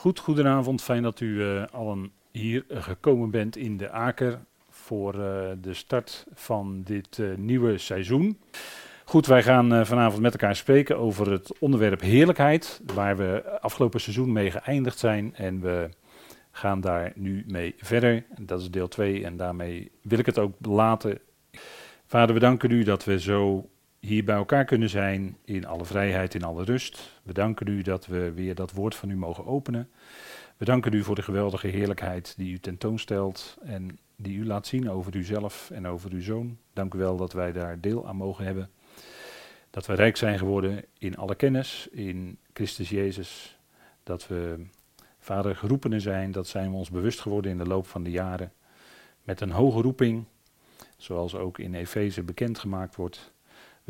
Goed, goedenavond. Fijn dat u uh, allen hier gekomen bent in de Aker voor uh, de start van dit uh, nieuwe seizoen. Goed, wij gaan vanavond met elkaar spreken over het onderwerp heerlijkheid, waar we afgelopen seizoen mee geëindigd zijn. En we gaan daar nu mee verder. Dat is deel 2 en daarmee wil ik het ook laten. Vader, we danken u dat we zo hier bij elkaar kunnen zijn in alle vrijheid, in alle rust. We danken u dat we weer dat woord van u mogen openen. We danken u voor de geweldige heerlijkheid die u tentoonstelt en die u laat zien over uzelf en over uw zoon. Dank u wel dat wij daar deel aan mogen hebben. Dat we rijk zijn geworden in alle kennis, in Christus Jezus. Dat we, Vader, geroepenen zijn, dat zijn we ons bewust geworden in de loop van de jaren. Met een hoge roeping, zoals ook in Efeze bekendgemaakt wordt.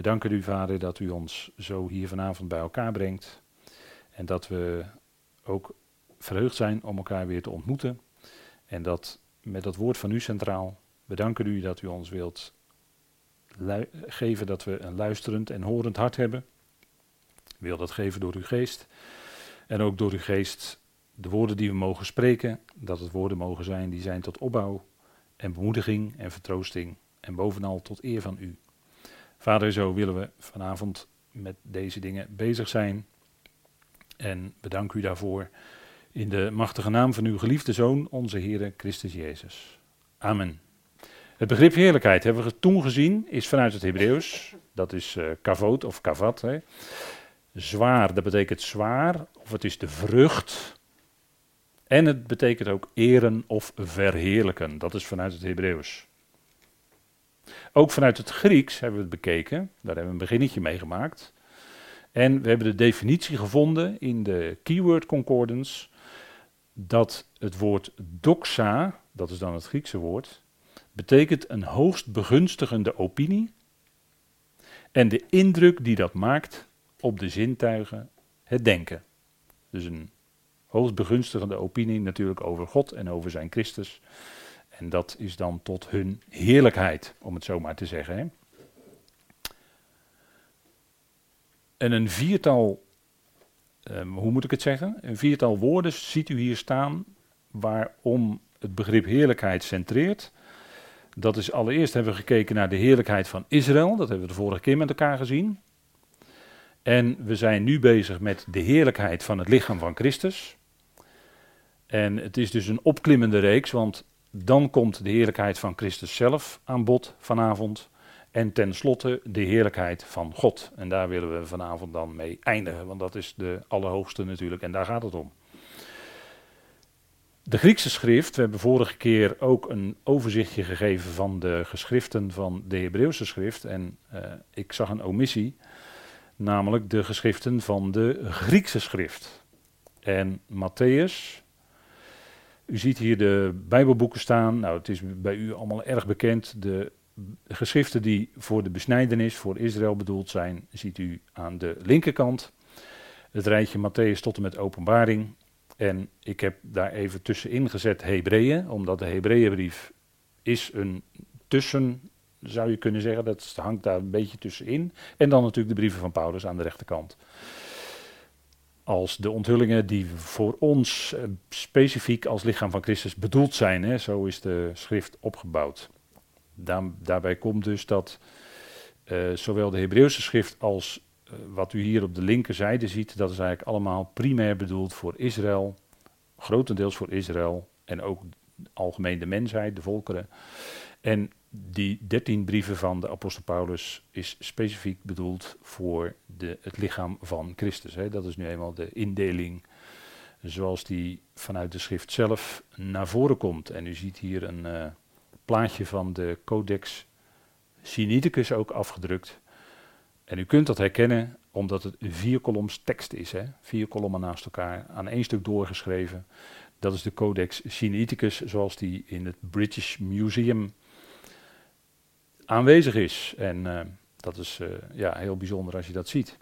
We danken u, Vader, dat u ons zo hier vanavond bij elkaar brengt. En dat we ook verheugd zijn om elkaar weer te ontmoeten. En dat met dat woord van u centraal. We danken u dat u ons wilt geven dat we een luisterend en horend hart hebben. U wilt dat geven door uw geest. En ook door uw geest de woorden die we mogen spreken, dat het woorden mogen zijn die zijn tot opbouw en bemoediging en vertroosting. En bovenal tot eer van u. Vader, zo willen we vanavond met deze dingen bezig zijn. En bedank u daarvoor in de machtige naam van uw geliefde Zoon, onze Heer Christus Jezus. Amen. Het begrip heerlijkheid hebben we toen gezien, is vanuit het Hebreeuws. Dat is uh, kavot of kavat. Hè. Zwaar, dat betekent zwaar, of het is de vrucht. En het betekent ook eren of verheerlijken. Dat is vanuit het Hebreeuws. Ook vanuit het Grieks hebben we het bekeken. Daar hebben we een beginnetje mee gemaakt. En we hebben de definitie gevonden in de Keyword Concordance. Dat het woord doxa, dat is dan het Griekse woord, betekent een hoogst begunstigende opinie. En de indruk die dat maakt op de zintuigen, het denken. Dus een hoogst begunstigende opinie natuurlijk over God en over zijn Christus. En dat is dan tot hun heerlijkheid, om het zo maar te zeggen. Hè. En een viertal, um, hoe moet ik het zeggen? Een viertal woorden ziet u hier staan waarom het begrip heerlijkheid centreert. Dat is allereerst hebben we gekeken naar de heerlijkheid van Israël. Dat hebben we de vorige keer met elkaar gezien. En we zijn nu bezig met de heerlijkheid van het lichaam van Christus. En het is dus een opklimmende reeks, want dan komt de heerlijkheid van Christus zelf aan bod vanavond. En tenslotte de heerlijkheid van God. En daar willen we vanavond dan mee eindigen, want dat is de allerhoogste natuurlijk en daar gaat het om. De Griekse schrift, we hebben vorige keer ook een overzichtje gegeven van de geschriften van de Hebreeuwse schrift. En uh, ik zag een omissie, namelijk de geschriften van de Griekse schrift. En Matthäus, u ziet hier de Bijbelboeken staan. Nou, het is bij u allemaal erg bekend. De geschriften die voor de besnijdenis, voor Israël bedoeld zijn, ziet u aan de linkerkant. Het rijtje Matthäus tot en met Openbaring. En ik heb daar even tussenin gezet Hebreeën, omdat de Hebreeënbrief is een tussen, zou je kunnen zeggen, dat hangt daar een beetje tussenin. En dan natuurlijk de brieven van Paulus aan de rechterkant als de onthullingen die voor ons eh, specifiek als lichaam van Christus bedoeld zijn. Hè. Zo is de schrift opgebouwd. daarbij komt dus dat uh, zowel de Hebreeuwse schrift als uh, wat u hier op de linkerzijde ziet, dat is eigenlijk allemaal primair bedoeld voor Israël, grotendeels voor Israël en ook algemeen de mensheid, de volkeren. En die dertien brieven van de apostel Paulus is specifiek bedoeld voor de, het lichaam van Christus. Hè. Dat is nu eenmaal de indeling zoals die vanuit de schrift zelf naar voren komt. En u ziet hier een uh, plaatje van de Codex Sinaiticus ook afgedrukt. En u kunt dat herkennen omdat het vier tekst is. Hè. Vier kolommen naast elkaar, aan één stuk doorgeschreven. Dat is de Codex Sinaiticus zoals die in het British Museum aanwezig is. En uh, dat is uh, ja, heel bijzonder als je dat ziet.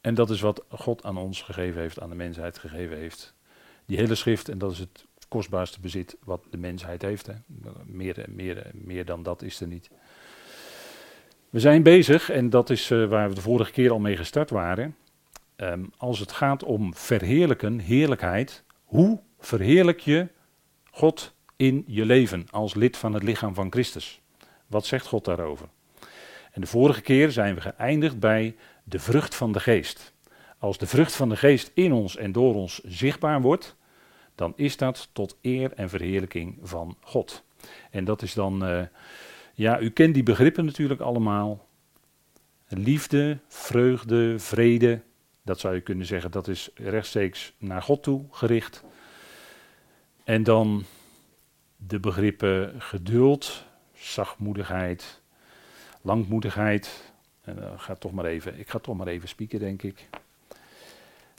En dat is wat God aan ons gegeven heeft, aan de mensheid gegeven heeft. Die hele schrift, en dat is het kostbaarste bezit wat de mensheid heeft. Hè. Meer, meer, meer dan dat is er niet. We zijn bezig, en dat is uh, waar we de vorige keer al mee gestart waren. ehm, als het gaat om verheerlijken, heerlijkheid, hoe verheerlijk je God in je leven als lid van het lichaam van Christus? Wat zegt God daarover? En de vorige keer zijn we geëindigd bij de vrucht van de geest. Als de vrucht van de geest in ons en door ons zichtbaar wordt, dan is dat tot eer en verheerlijking van God. En dat is dan, uh, ja, u kent die begrippen natuurlijk allemaal. Liefde, vreugde, vrede, dat zou je kunnen zeggen, dat is rechtstreeks naar God toe gericht. En dan de begrippen geduld, zachtmoedigheid, langmoedigheid. En, uh, ga toch maar even, ik ga toch maar even spieken, denk ik.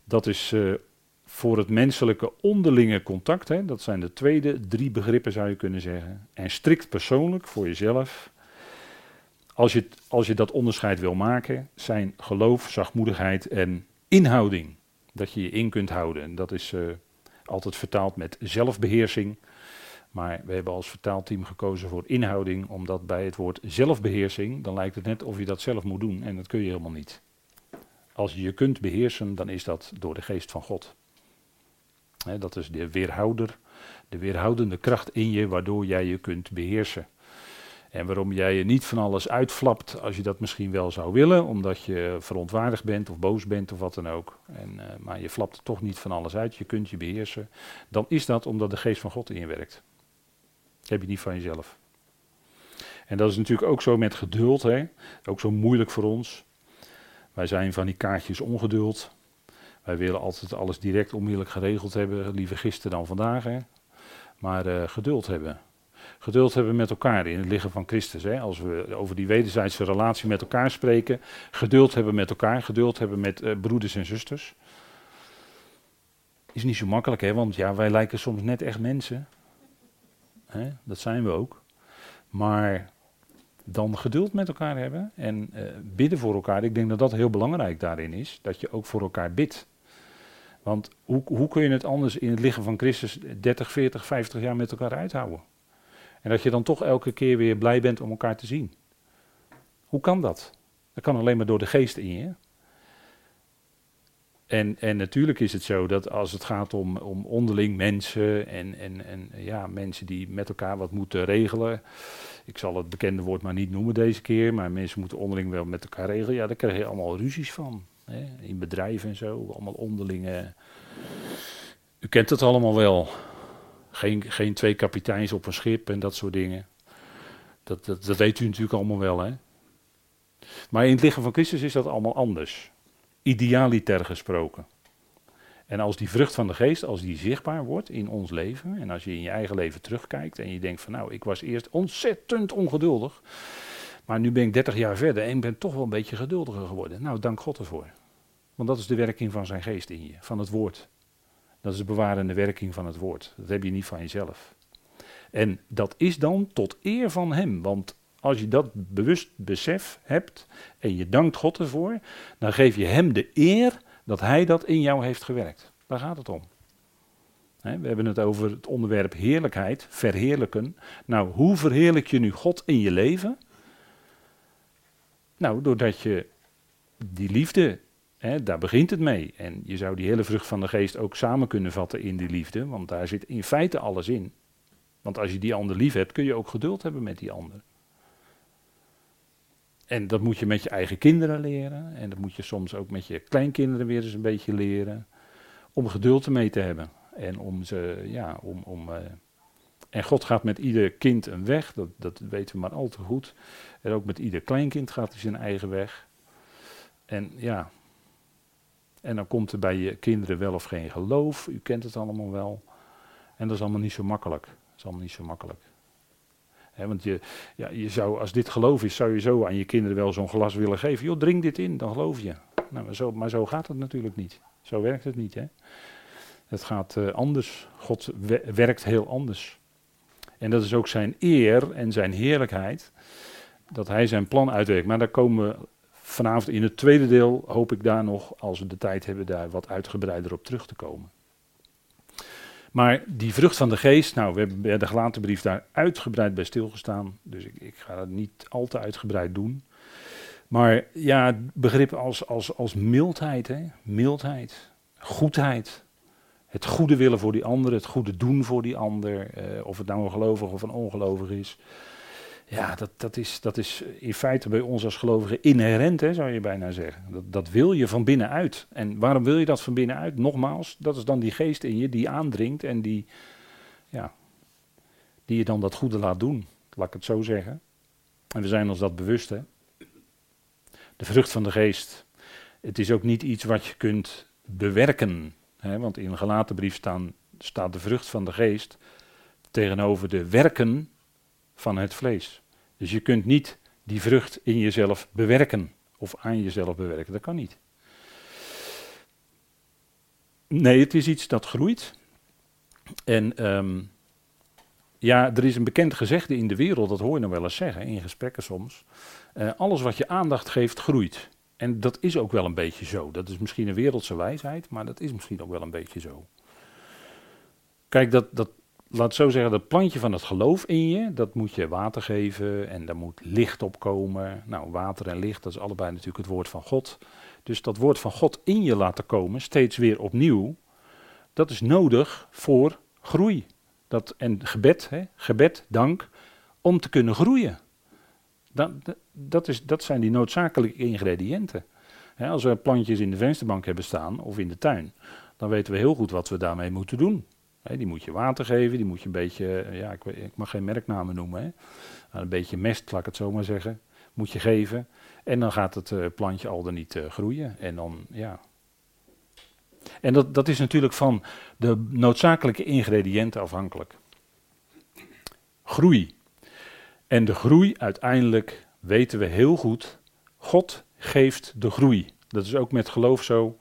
Dat is uh, voor het menselijke onderlinge contact. Hè, dat zijn de tweede drie begrippen, zou je kunnen zeggen. En strikt persoonlijk voor jezelf. Als je, als je dat onderscheid wil maken, zijn geloof, zachtmoedigheid en inhouding. Dat je je in kunt houden. En dat is uh, altijd vertaald met zelfbeheersing. Maar we hebben als vertaalteam gekozen voor inhouding, omdat bij het woord zelfbeheersing, dan lijkt het net of je dat zelf moet doen. En dat kun je helemaal niet. Als je je kunt beheersen, dan is dat door de geest van God. dat is de weerhouder, de weerhoudende kracht in je, waardoor jij je kunt beheersen. En waarom jij je niet van alles uitflapt als je dat misschien wel zou willen, omdat je verontwaardigd bent of boos bent of wat dan ook. En, uh, maar je flapt toch niet van alles uit, je kunt je beheersen. Dan is dat omdat de geest van God in je werkt. Dat heb je niet van jezelf. En dat is natuurlijk ook zo met geduld, hè? ook zo moeilijk voor ons. Wij zijn van die kaartjes ongeduld. Wij willen altijd alles direct onmiddellijk geregeld hebben, liever gisteren dan vandaag. Hè? Maar uh, geduld hebben. Geduld hebben met elkaar in het lichaam van Christus. Hè? Als we over die wederzijdse relatie met elkaar spreken. Geduld hebben met elkaar, geduld hebben met uh, broeders en zusters. Is niet zo makkelijk, hè? want ja, wij lijken soms net echt mensen. Dat zijn we ook. Maar dan geduld met elkaar hebben en uh, bidden voor elkaar. Ik denk dat dat heel belangrijk daarin is, dat je ook voor elkaar bidt. Want hoe, hoe kun je het anders in het lichaam van Christus 30, 40, 50 jaar met elkaar uithouden? En dat je dan toch elke keer weer blij bent om elkaar te zien. Hoe kan dat? Dat kan alleen maar door de geest in je. En, en natuurlijk is het zo dat als het gaat om, om onderling mensen en, en, en ja, mensen die met elkaar wat moeten regelen. Ik zal het bekende woord maar niet noemen deze keer, maar mensen moeten onderling wel met elkaar regelen. Ja, daar krijg je allemaal ruzies van. Hè? In bedrijven en zo, allemaal onderlinge. U kent het allemaal wel. Geen, geen twee kapiteins op een schip en dat soort dingen. Dat, dat, dat weet u natuurlijk allemaal wel, hè. Maar in het lichaam van Christus is dat allemaal anders idealiter gesproken. En als die vrucht van de geest, als die zichtbaar wordt in ons leven, en als je in je eigen leven terugkijkt en je denkt van nou, ik was eerst ontzettend ongeduldig, maar nu ben ik 30 jaar verder en ik ben toch wel een beetje geduldiger geworden. Nou, dank God ervoor. Want dat is de werking van zijn geest in je, van het woord. Dat is de bewarende werking van het woord. Dat heb je niet van jezelf. En dat is dan tot eer van hem, want als je dat bewust besef hebt en je dankt God ervoor, dan geef je Hem de eer dat Hij dat in jou heeft gewerkt. Daar gaat het om. we hebben het over het onderwerp heerlijkheid, verheerlijken. Nou, hoe verheerlijk je nu God in je leven? Nou, doordat je die liefde, daar begint het mee. En je zou die hele vrucht van de geest ook samen kunnen vatten in die liefde, want daar zit in feite alles in. Want als je die ander lief hebt, kun je ook geduld hebben met die ander. En dat moet je met je eigen kinderen leren. En dat moet je soms ook met je kleinkinderen weer eens een beetje leren. Om geduld ermee te hebben. En om ze, ja, om. om uh, en God gaat met ieder kind een weg, dat, dat weten we maar al te goed. En ook met ieder kleinkind gaat hij zijn eigen weg. En ja. En dan komt er bij je kinderen wel of geen geloof. U kent het allemaal wel. En dat is allemaal niet zo makkelijk. Dat is allemaal niet zo makkelijk want je, ja, je zou, als dit geloof is, zou je zo aan je kinderen wel zo'n glas willen geven. Joh, drink dit in, dan geloof je. Nou, maar, zo, maar zo gaat het natuurlijk niet. Zo werkt het niet. Hè? Het gaat uh, anders. God werkt heel anders. En dat is ook zijn eer en zijn heerlijkheid. Dat hij zijn plan uitwerkt. Maar daar komen we vanavond in het tweede deel, hoop ik daar nog, als we de tijd hebben, daar wat uitgebreider op terug te komen. Maar die vrucht van de geest, nou, we hebben bij de gelaten brief daar uitgebreid bij stilgestaan. Dus ik, ik ga dat niet al te uitgebreid doen. Maar ja, begrippen als, als, als mildheid, hè? mildheid, goedheid. Het goede willen voor die ander, het goede doen voor die ander. Eh, of het nou een gelovig of een ongelovig is. Ja, dat, dat, is, dat is in feite bij ons als gelovigen inherent, hè, zou je bijna zeggen. Dat, dat wil je van binnenuit. En waarom wil je dat van binnenuit? Nogmaals, dat is dan die geest in je die aandringt en die, ja, die je dan dat goede laat doen. Laat ik het zo zeggen. En we zijn ons dat bewust, hè. De vrucht van de geest. Het is ook niet iets wat je kunt bewerken. Hè, want in een gelaten brief staan, staat de vrucht van de geest tegenover de werken van het vlees. Dus je kunt niet die vrucht in jezelf bewerken of aan jezelf bewerken. Dat kan niet. Nee, het is iets dat groeit. En um, ja, er is een bekend gezegde in de wereld, dat hoor je nog wel eens zeggen, in gesprekken soms. Uh, alles wat je aandacht geeft, groeit. En dat is ook wel een beetje zo. Dat is misschien een wereldse wijsheid, maar dat is misschien ook wel een beetje zo. Kijk, dat, dat laat zo zeggen, dat plantje van het geloof in je, dat moet je water geven en daar moet licht op komen. Nou, water en licht, dat is allebei natuurlijk het woord van God. Dus dat woord van God in je laten komen, steeds weer opnieuw, dat is nodig voor groei. Dat, en gebed, hè, gebed, dank, om te kunnen groeien. Dat, dat, is, dat zijn die noodzakelijke ingrediënten. als we plantjes in de vensterbank hebben staan of in de tuin, dan weten we heel goed wat we daarmee moeten doen die moet je water geven, die moet je een beetje, eh, ja, ik, mag geen merknamen noemen, hè. een beetje mest, laat ik het zo maar zeggen, moet je geven. En dan gaat het uh, plantje al dan niet uh, groeien. En dan, ja. En dat, dat is natuurlijk van de noodzakelijke ingrediënten afhankelijk. Groei. En de groei uiteindelijk weten we heel goed, God geeft de groei. Dat is ook met geloof zo.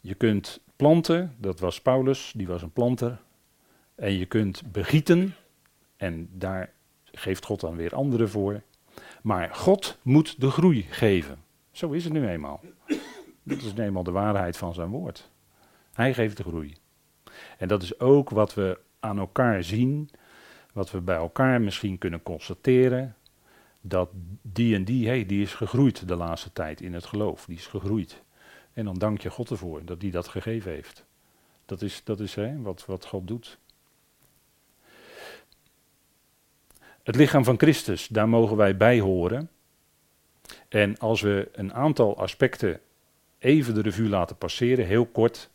Je kunt planten, dat was Paulus, die was een planter. En je kunt begieten, en daar geeft God dan weer anderen voor. Maar God moet de groei geven. Zo is het nu eenmaal. Dat is nu eenmaal de waarheid van zijn woord. Hij geeft de groei. En dat is ook wat we aan elkaar zien, wat we bij elkaar misschien kunnen constateren. Dat die en die, hey, die is gegroeid de laatste tijd in het geloof. Die is gegroeid. En dan dank je God ervoor dat hij dat gegeven heeft. Dat is, dat is hè, wat, wat God doet. Het lichaam van Christus, daar mogen wij bij horen. En als we een aantal aspecten even de revue laten passeren, heel kort,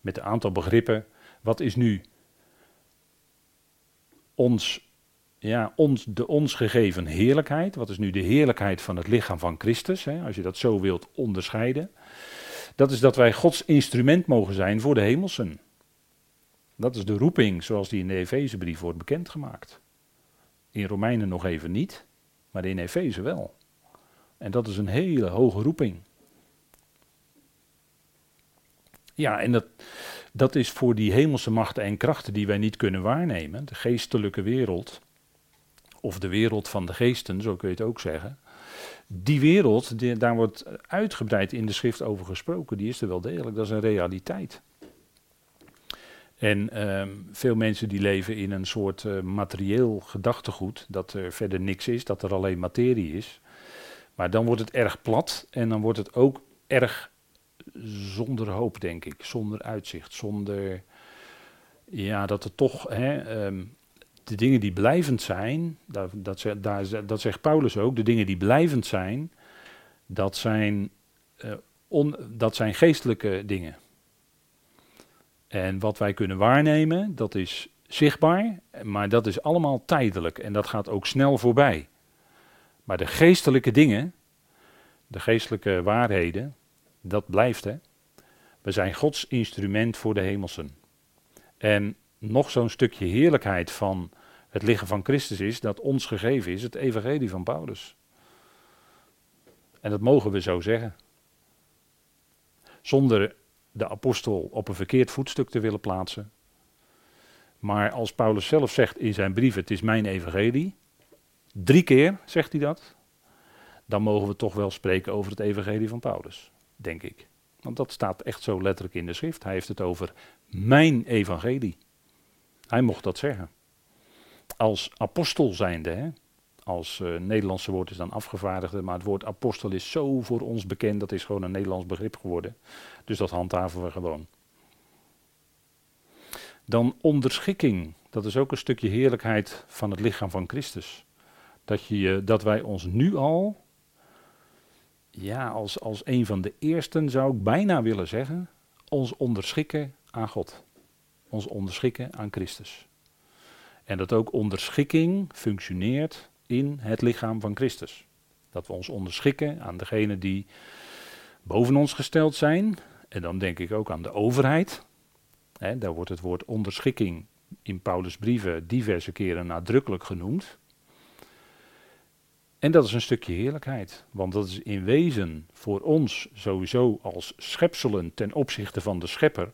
met een aantal begrippen. Wat is nu ons, ja, ons, de ons gegeven heerlijkheid? Wat is nu de heerlijkheid van het lichaam van Christus? Hè, als je dat zo wilt onderscheiden. Dat is dat wij Gods instrument mogen zijn voor de hemelsen. Dat is de roeping zoals die in de Efezebrief wordt bekendgemaakt. In Romeinen nog even niet, maar in Efeze wel. En dat is een hele hoge roeping. Ja, en dat, dat is voor die hemelse machten en krachten die wij niet kunnen waarnemen, de geestelijke wereld, of de wereld van de geesten, zo kun je het ook zeggen die wereld, die, daar wordt uitgebreid in de schrift over gesproken, die is er wel degelijk, dat is een realiteit. En ehm, veel mensen die leven in een soort uh, materieel gedachtegoed, dat er verder niks is, dat er alleen materie is. Maar dan wordt het erg plat en dan wordt het ook erg zonder hoop, denk ik, zonder uitzicht, zonder, ja, dat er toch, hè, ehm, de dingen die blijvend zijn, dat, dat, daar, dat zegt Paulus ook, de dingen die blijvend zijn, dat zijn, uh, on, dat zijn geestelijke dingen. En wat wij kunnen waarnemen, dat is zichtbaar, maar dat is allemaal tijdelijk en dat gaat ook snel voorbij. Maar de geestelijke dingen, de geestelijke waarheden, dat blijft hè. We zijn Gods instrument voor de hemelsen. En nog zo'n stukje heerlijkheid van het lichaam van Christus is, dat ons gegeven is, het evangelie van Paulus. En dat mogen we zo zeggen. Zonder de apostel op een verkeerd voetstuk te willen plaatsen. Maar als Paulus zelf zegt in zijn brief, het is mijn evangelie, drie keer zegt hij dat, dan mogen we toch wel spreken over het evangelie van Paulus, denk ik. Want dat staat echt zo letterlijk in de schrift. Hij heeft het over mijn evangelie. Hij mocht dat zeggen. Als apostel zijnde, hè? als uh, Nederlandse woord is dan afgevaardigde, maar het woord apostel is zo voor ons bekend, dat is gewoon een Nederlands begrip geworden. Dus dat handhaven we gewoon. Dan onderschikking, dat is ook een stukje heerlijkheid van het lichaam van Christus. Dat, je, dat wij ons nu al, ja, als, als een van de eersten zou ik bijna willen zeggen, ons onderschikken aan God. Ons onderschikken aan Christus. En dat ook onderschikking functioneert in het lichaam van Christus. Dat we ons onderschikken aan degenen die boven ons gesteld zijn. En dan denk ik ook aan de overheid. daar wordt het woord onderschikking in Paulus' brieven diverse keren nadrukkelijk genoemd. En dat is een stukje heerlijkheid, want dat is in wezen voor ons sowieso als schepselen ten opzichte van de schepper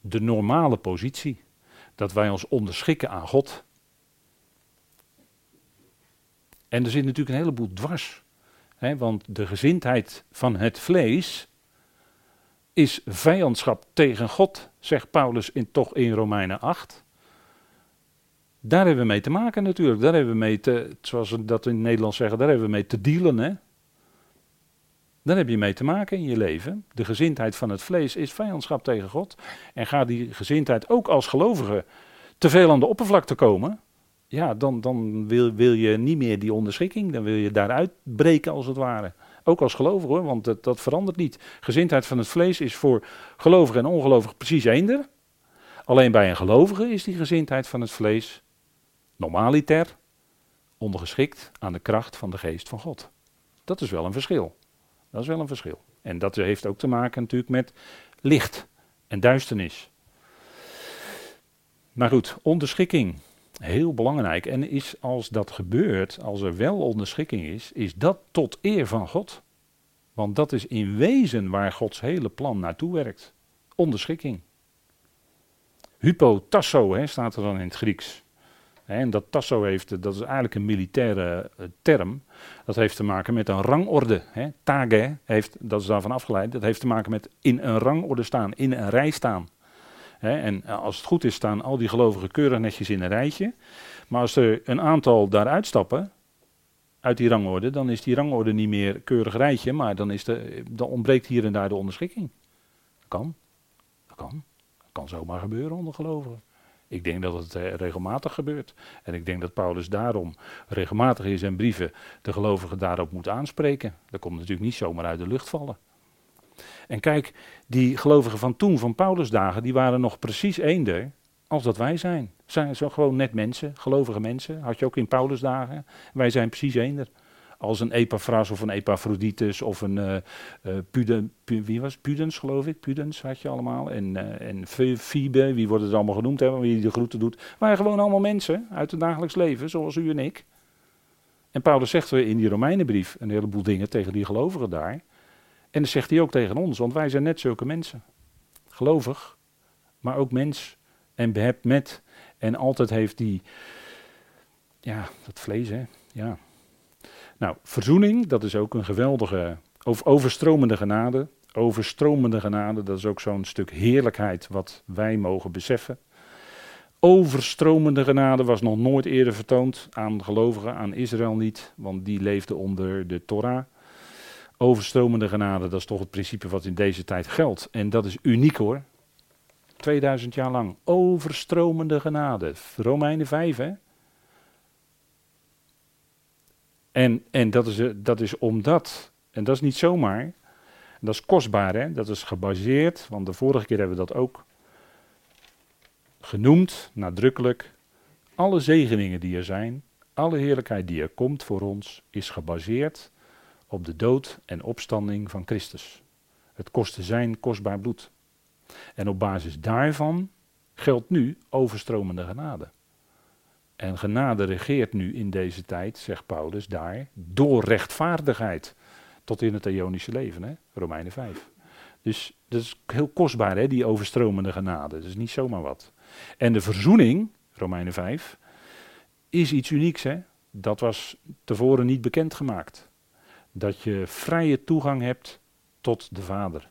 de normale positie. Dat wij ons onderschikken aan God. En er zit natuurlijk een heleboel dwars. Hè, want de gezindheid van het vlees is vijandschap tegen God, zegt Paulus in, toch in Romeinen 8. Daar hebben we mee te maken natuurlijk. Daar hebben we mee te, zoals we dat in het Nederlands zeggen, daar hebben we mee te dealen. Hè? Daar heb je mee te maken in je leven. De gezindheid van het vlees is vijandschap tegen God. En gaat die gezindheid ook als gelovige te veel aan de oppervlakte komen, ja, dan, dan wil, wil je niet meer die onderschikking. Dan wil je daaruit breken als het ware. Ook als gelovige hoor, want dat, dat verandert niet. Gezindheid van het vlees is voor gelovige en ongelovige precies eender. Alleen bij een gelovige is die gezindheid van het vlees normaliter ondergeschikt aan de kracht van de geest van God. Dat is wel een verschil. Dat is wel een verschil. En dat heeft ook te maken natuurlijk met licht en duisternis. Maar goed, onderschikking. Heel belangrijk. En is als dat gebeurt, als er wel onderschikking is, is dat tot eer van God. Want dat is in wezen waar Gods hele plan naartoe werkt. Onderschikking. Hypotasso hè, staat er dan in het Grieks. En dat tasso heeft, dat is eigenlijk een militaire eh, term. Dat heeft te maken met een rangorde. Hè. Tage heeft, dat is daarvan afgeleid, dat heeft te maken met in een rangorde staan, in een rij staan. en eh, als het goed is, staan al die gelovigen keurig netjes in een rijtje. Maar als er een aantal daaruit stappen, uit die rangorde, dan is die rangorde niet meer keurig rijtje, maar dan, is de, dan ontbreekt hier en daar de onderschikking. Dat kan. Dat kan. Dat kan zomaar gebeuren onder gelovigen. Ik denk dat het eh, regelmatig gebeurt. En ik denk dat Paulus daarom regelmatig in zijn brieven de gelovigen daarop moet aanspreken. Dat komt natuurlijk niet zomaar uit de lucht vallen. En kijk, die gelovigen van toen, van Paulus dagen, die waren nog precies eender als dat wij zijn. Zijn zo gewoon net mensen, gelovige mensen. Had je ook in Paulus dagen. Wij zijn precies eender als een Epaphras of een Epaphroditus of een uh, Puden, wie was Pudens geloof ik, Pudens had je allemaal. En, uh, en Phoebe, wie wordt het allemaal genoemd, hè, wie de groeten doet. Waren gewoon allemaal mensen uit het dagelijks leven, zoals u en ik. En Paulus zegt in die Romeinenbrief een heleboel dingen tegen die gelovigen daar. En dat zegt hij ook tegen ons, want wij zijn net zulke mensen. Gelovig, maar ook mens en behept met. En altijd heeft die, ja, dat vlees hè, ja, nou, verzoening, dat is ook een geweldige, overstromende genade. Overstromende genade, dat is ook zo'n stuk heerlijkheid wat wij mogen beseffen. Overstromende genade was nog nooit eerder vertoond aan gelovigen, aan Israël niet, want die leefde onder de Torah. Overstromende genade, dat is toch het principe wat in deze tijd geldt. En dat is uniek hoor. 2000 jaar lang. Overstromende genade. Romeinen 5, hè? En, en dat, is, eh, dat is omdat, en dat is niet zomaar, dat is kostbaar, hè? dat is gebaseerd, want de vorige keer hebben we dat ook genoemd, nadrukkelijk. Alle zegeningen die er zijn, alle heerlijkheid die er komt voor ons, is gebaseerd op de dood en opstanding van Christus. Het kostte zijn kostbaar bloed. En op basis daarvan geldt nu overstromende genade. En genade regeert nu in deze tijd, zegt Paulus daar, door rechtvaardigheid. Tot in het Ionische leven, hè? Romeinen 5. Dus dat is heel kostbaar, hè, die overstromende genade. Dat is niet zomaar wat. En de verzoening, Romeinen 5, is iets unieks. Hè? Dat was tevoren niet bekendgemaakt. Dat je vrije toegang hebt tot de Vader.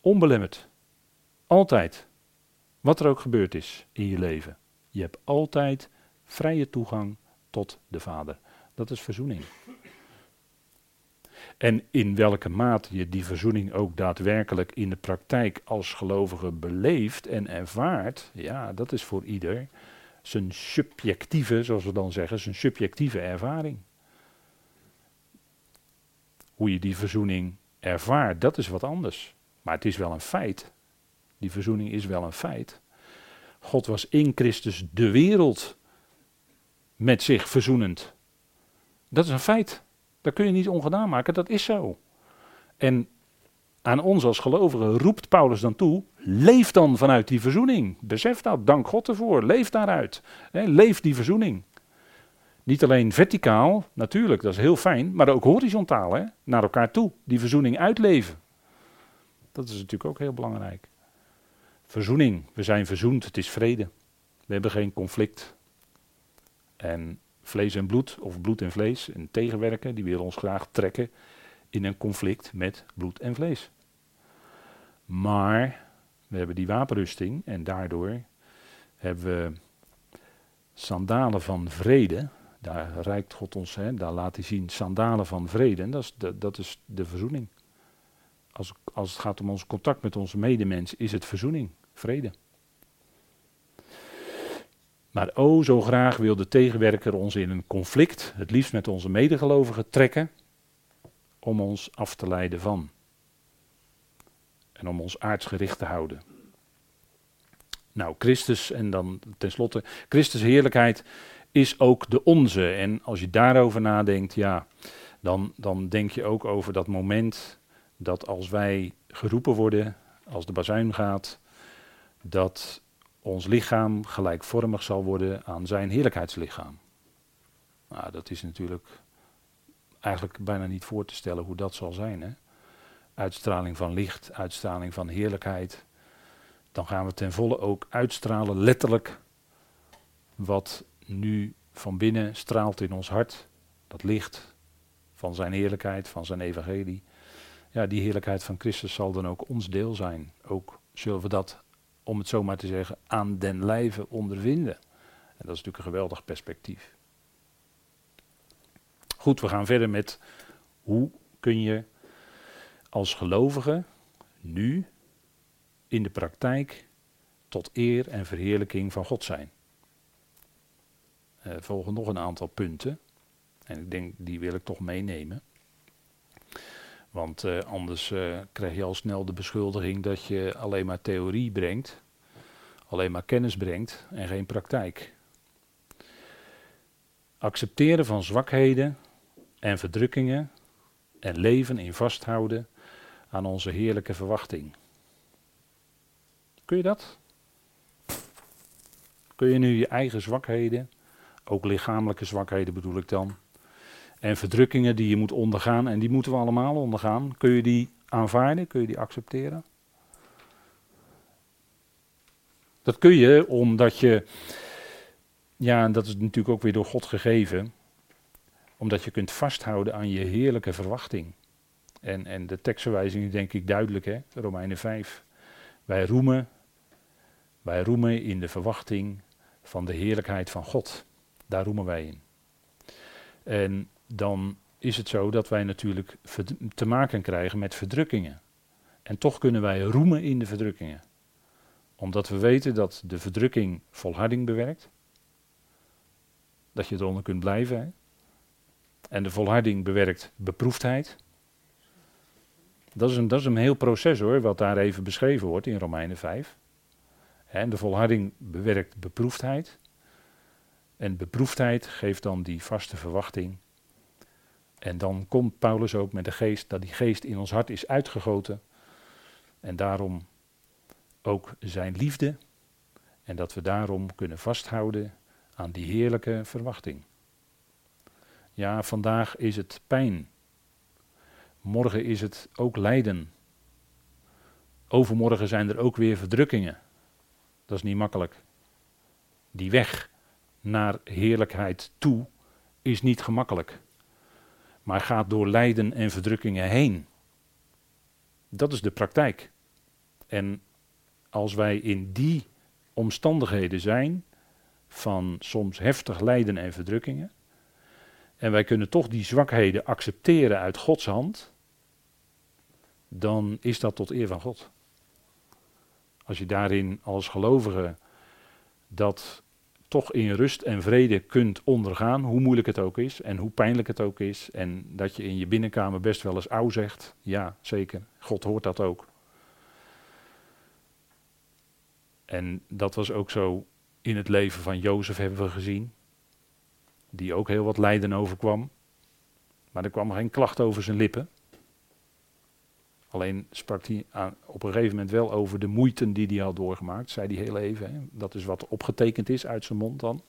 Onbelemmerd. Altijd. Wat er ook gebeurd is in je leven. Je hebt altijd vrije toegang tot de Vader. Dat is verzoening. En in welke mate je die verzoening ook daadwerkelijk in de praktijk als gelovige beleeft en ervaart, ja, dat is voor ieder zijn subjectieve, zoals we dan zeggen, zijn subjectieve ervaring. Hoe je die verzoening ervaart, dat is wat anders. Maar het is wel een feit. Die verzoening is wel een feit. God was in Christus de wereld met zich verzoenend. Dat is een feit. Dat kun je niet ongedaan maken, dat is zo. En aan ons als gelovigen roept Paulus dan toe: leef dan vanuit die verzoening. Besef dat, dank God ervoor. Leef daaruit. leef die verzoening. Niet alleen verticaal, natuurlijk, dat is heel fijn, maar ook horizontaal, hè, naar elkaar toe. Die verzoening uitleven. Dat is natuurlijk ook heel belangrijk. Verzoening, we zijn verzoend, het is vrede. We hebben geen conflict. En vlees en bloed, of bloed en vlees, en tegenwerken, die willen ons graag trekken in een conflict met bloed en vlees. Maar we hebben die wapenrusting en daardoor hebben we sandalen van vrede. Daar reikt God ons, hè, daar laat hij zien sandalen van vrede. Dat is de, dat is de verzoening. Als, als het gaat om ons contact met onze medemens, is het verzoening, vrede. Maar o, zo graag wil de tegenwerker ons in een conflict, het liefst met onze medegelovigen, trekken, om ons af te leiden van. En om ons aardsgericht te houden. Nou, Christus, en dan tenslotte, Christus heerlijkheid is ook de onze. En als je daarover nadenkt, ja, dan, dan denk je ook over dat moment dat als wij geroepen worden, als de bazuin gaat, dat ons lichaam gelijkvormig zal worden aan zijn heerlijkheidslichaam. Nou, dat is natuurlijk eigenlijk bijna niet voor te stellen hoe dat zal zijn. Hè? Uitstraling van licht, uitstraling van heerlijkheid. Dan gaan we ten volle ook uitstralen, letterlijk, wat nu van binnen straalt in ons hart. Dat licht van zijn heerlijkheid, van zijn evangelie. Ja, die heerlijkheid van Christus zal dan ook ons deel zijn. Ook zullen we dat om het zo maar te zeggen, aan den lijve ondervinden. En dat is natuurlijk een geweldig perspectief. Goed, we gaan verder met hoe kun je als gelovige nu in de praktijk tot eer en verheerlijking van God zijn. Er volgen nog een aantal punten. En ik denk, die wil ik toch meenemen. Want uh, anders uh, krijg je al snel de beschuldiging dat je alleen maar theorie brengt, alleen maar kennis brengt en geen praktijk. Accepteren van zwakheden en verdrukkingen en leven in vasthouden aan onze heerlijke verwachting. Kun je dat? Kun je nu je eigen zwakheden, ook lichamelijke zwakheden bedoel ik dan, en verdrukkingen die je moet ondergaan, en die moeten we allemaal ondergaan. Kun je die aanvaarden? Kun je die accepteren? Dat kun je omdat je, ja, dat is natuurlijk ook weer door God gegeven, omdat je kunt vasthouden aan je heerlijke verwachting. En, en de tekstverwijzing is denk ik duidelijk, hè? Romeinen 5. Wij roemen, wij roemen in de verwachting van de heerlijkheid van God. Daar roemen wij in. En dan is het zo dat wij natuurlijk te maken krijgen met verdrukkingen. En toch kunnen wij roemen in de verdrukkingen. Omdat we weten dat de verdrukking volharding bewerkt. Dat je eronder kunt blijven. En de volharding bewerkt beproefdheid. Dat is, een, dat is een heel proces hoor, wat daar even beschreven wordt in Romeinen 5. En de volharding bewerkt beproefdheid. En beproefdheid geeft dan die vaste verwachting en dan komt Paulus ook met de geest, dat die geest in ons hart is uitgegoten. En daarom ook zijn liefde. En dat we daarom kunnen vasthouden aan die heerlijke verwachting. Ja, vandaag is het pijn. Morgen is het ook lijden. Overmorgen zijn er ook weer verdrukkingen. Dat is niet makkelijk. Die weg naar heerlijkheid toe is niet gemakkelijk maar gaat door lijden en verdrukkingen heen. Dat is de praktijk. En als wij in die omstandigheden zijn, van soms heftig lijden en verdrukkingen, en wij kunnen toch die zwakheden accepteren uit Gods hand, dan is dat tot eer van God. Als je daarin als gelovige dat toch in rust en vrede kunt ondergaan, hoe moeilijk het ook is en hoe pijnlijk het ook is. En dat je in je binnenkamer best wel eens auw zegt. Ja, zeker. God hoort dat ook. En dat was ook zo in het leven van Jozef hebben we gezien. Die ook heel wat lijden overkwam. Maar er kwam geen klacht over zijn lippen. Alleen sprak hij aan, op een gegeven moment wel over de moeiten die hij had doorgemaakt, zei hij heel even. Dat is wat opgetekend is uit zijn mond dan.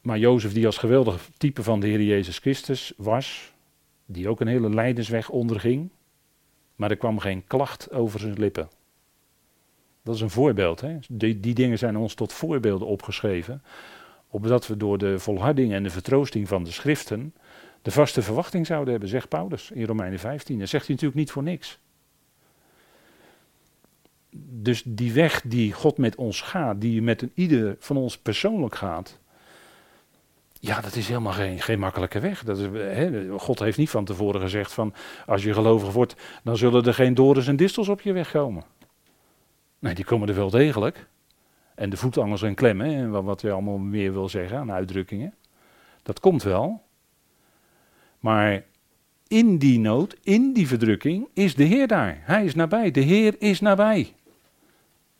Maar Jozef, die als geweldig type van de Heer Jezus Christus was, die ook een hele lijdensweg onderging, maar er kwam geen klacht over zijn lippen. Dat is een voorbeeld. Hè? Die, die dingen zijn ons tot voorbeelden opgeschreven, opdat we door de volharding en de vertroosting van de schriften de vaste verwachting zouden hebben, zegt Paulus in Romeinen 15. Dat zegt hij natuurlijk niet voor niks. Dus die weg die God met ons gaat, die met een ieder van ons persoonlijk gaat, ja, dat is helemaal geen, geen makkelijke weg. Dat is, God heeft niet van tevoren gezegd van, als je gelovig wordt, dan zullen er geen dorens en distels op je weg komen. Nee, die komen er wel degelijk. En de voetangels en klemmen, wat, wat je allemaal meer wil zeggen aan uitdrukkingen. Dat komt wel. Maar in die nood, in die verdrukking, is de Heer daar. Hij is nabij. De Heer is nabij.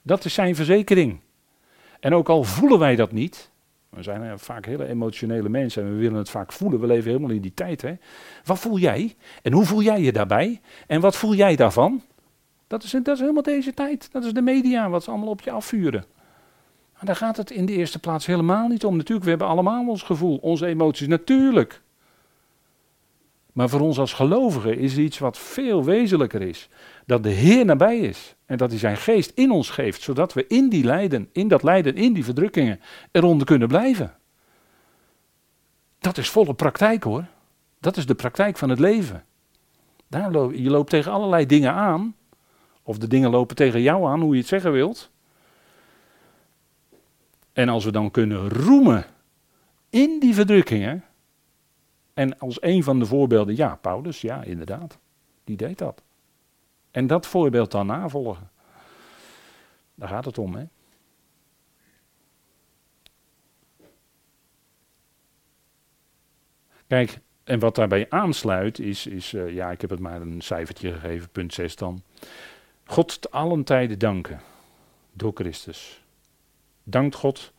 Dat is zijn verzekering. En ook al voelen wij dat niet, we zijn vaak hele emotionele mensen en we willen het vaak voelen. We leven helemaal in die tijd. Hè? Wat voel jij? En hoe voel jij je daarbij? En wat voel jij daarvan? Dat is, dat is helemaal deze tijd. Dat is de media, wat ze allemaal op je afvuren. Daar gaat het in de eerste plaats helemaal niet om. Natuurlijk, we hebben allemaal ons gevoel, onze emoties, natuurlijk. Maar voor ons als gelovigen is iets wat veel wezenlijker is. Dat de Heer nabij is. En dat hij zijn geest in ons geeft. Zodat we in die lijden, in dat lijden, in die verdrukkingen eronder kunnen blijven. Dat is volle praktijk hoor. Dat is de praktijk van het leven. Daar loop, je loopt tegen allerlei dingen aan. Of de dingen lopen tegen jou aan, hoe je het zeggen wilt. En als we dan kunnen roemen in die verdrukkingen, en als een van de voorbeelden, ja, Paulus, ja, inderdaad, die deed dat. En dat voorbeeld dan navolgen. Daar gaat het om, hè. Kijk, en wat daarbij aansluit is, is uh, ja, ik heb het maar een cijfertje gegeven, punt 6 dan. God te allen tijden danken door Christus. Dankt God,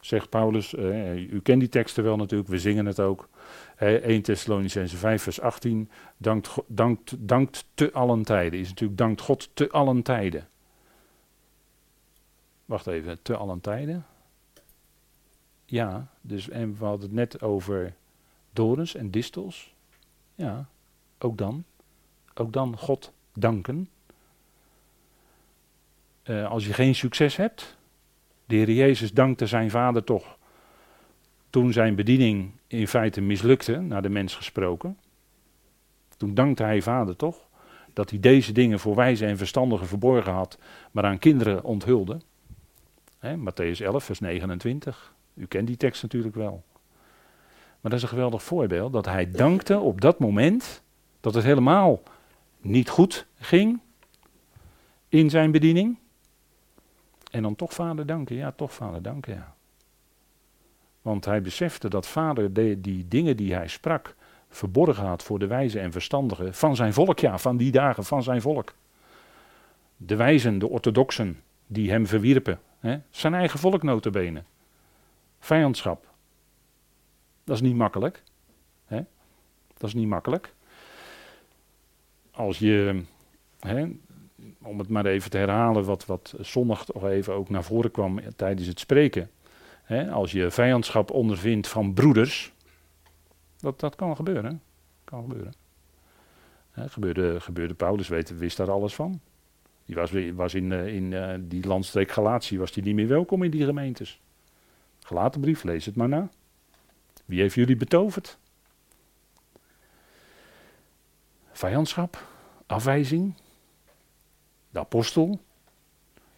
zegt Paulus. Uh, u kent die teksten wel natuurlijk, we zingen het ook. 1 Thessalonicense 5 vers 18, dankt, dankt, dankt te allen tijden, is natuurlijk dankt God te allen tijden. Wacht even, te allen tijden? Ja, dus en we hadden het net over dorens en distels. Ja, ook dan. Ook dan God danken. Uh, als je geen succes hebt, de Heer Jezus dankte zijn vader toch toen zijn bediening in feite mislukte, naar de mens gesproken, toen dankte hij vader toch dat hij deze dingen voor wijze en verstandigen verborgen had, maar aan kinderen onthulde. He, Matthäus 11, vers 29. U kent die tekst natuurlijk wel. Maar dat is een geweldig voorbeeld dat hij dankte op dat moment dat het helemaal niet goed ging in zijn bediening. En dan toch vader danken, ja, toch vader danken, ja. Want hij besefte dat vader de, die dingen die hij sprak verborgen had voor de wijze en verstandigen van zijn volk, ja, van die dagen van zijn volk. De wijzen, de orthodoxen, die hem verwierpen. Hè? Zijn eigen volk notabene. Vijandschap. Dat is niet makkelijk. Hè? Dat is niet makkelijk. Als je, hè, om het maar even te herhalen, wat, wat zondag toch even ook naar voren kwam tijdens het spreken als je vijandschap ondervindt van broeders, dat, dat kan gebeuren. Kan gebeuren. gebeurde, gebeurde Paulus, weet, wist daar alles van. Die was, was in, eh, in uh, die landstreek Galatië was die niet meer welkom in die gemeentes. Gelaten brief, lees het maar na. Wie heeft jullie betoverd? Vijandschap, afwijzing, de apostel,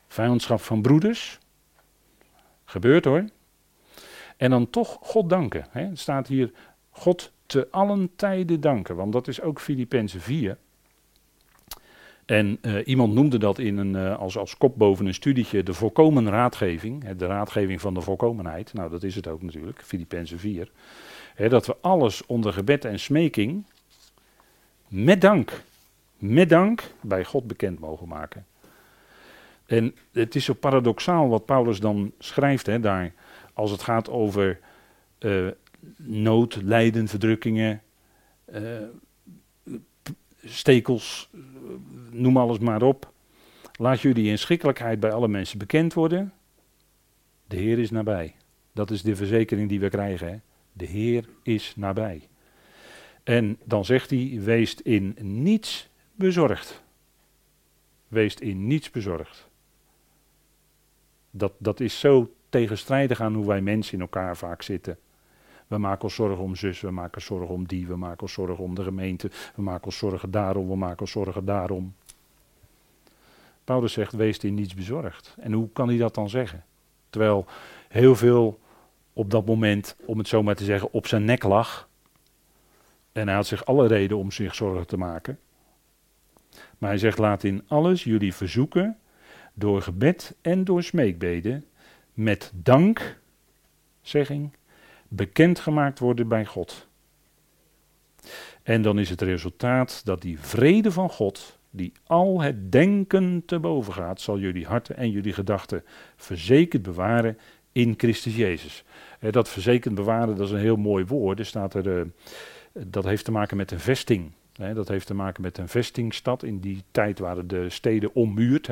vijandschap van broeders. Gebeurt hoor. En dan toch God danken. Hè. Het staat hier God te allen tijden danken, want dat is ook Filippenzen 4. En uh, iemand noemde dat in een, uh, als, als kop boven een studietje de volkomen raadgeving. Hè, de raadgeving van de volkomenheid. Nou, dat is het ook natuurlijk, Filippenzen 4. Hè, dat we alles onder gebed en smeking met dank, met dank bij God bekend mogen maken. En het is zo paradoxaal wat Paulus dan schrijft hè, daar, als het gaat over uh, nood, lijden, verdrukkingen, stekels, noem alles maar op. Laat jullie inschikkelijkheid bij alle mensen bekend worden. De Heer is nabij. Dat is de verzekering die we krijgen. Hè? De Heer is nabij. En dan zegt hij: wees in niets bezorgd. Wees in niets bezorgd. Dat, dat is zo tegenstrijdig aan hoe wij mensen in elkaar vaak zitten. We maken ons zorgen om zus, we maken ons zorgen om die, we maken ons zorgen om de gemeente, we maken ons zorgen daarom, we maken ons zorgen daarom. Paulus zegt, wees in niets bezorgd. En hoe kan hij dat dan zeggen? Terwijl heel veel op dat moment, om het zo maar te zeggen, op zijn nek lag. En hij had zich alle reden om zich zorgen te maken. Maar hij zegt, laat in alles jullie verzoeken, door gebed en door smeekbeden, met dank, zegging, bekendgemaakt worden bij God. En dan is het resultaat dat die vrede van God, die al het denken te boven gaat, zal jullie harten en jullie gedachten verzekerd bewaren in Christus Jezus. Dat verzekerd bewaren, dat is een heel mooi woord. Er staat er, eh, dat heeft te maken met een vesting. Dat heeft te maken met een vestingstad. In die tijd waren de steden ommuurd.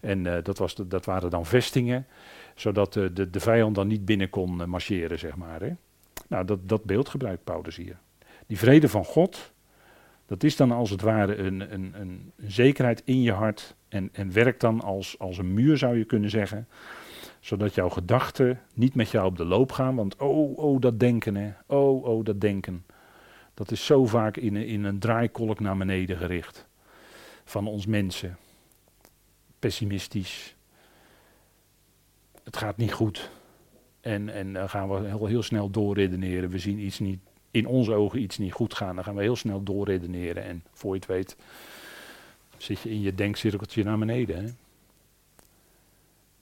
En uh, dat, was dat waren dan vestingen zodat de, de, de vijand dan niet binnen kon eh, marcheren, zeg maar. Nou, dat, dat beeld gebruikt Paulus hier. Die vrede van God, dat is dan als het ware een, een, een zekerheid in je hart en, en werkt dan als, als een muur, zou je kunnen zeggen. Zodat jouw gedachten niet met jou op de loop gaan, want oh, oh, dat denken, hè. oh, oh, dat denken. Dat is zo vaak in, in een draaikolk naar beneden gericht. Van ons mensen. Pessimistisch, het gaat niet goed. En, en dan gaan we heel, heel snel doorredeneren. We zien iets niet, in onze ogen iets niet goed gaan. Dan gaan we heel snel doorredeneren. En voor je het weet zit je in je denkcirkeltje naar beneden. Hè?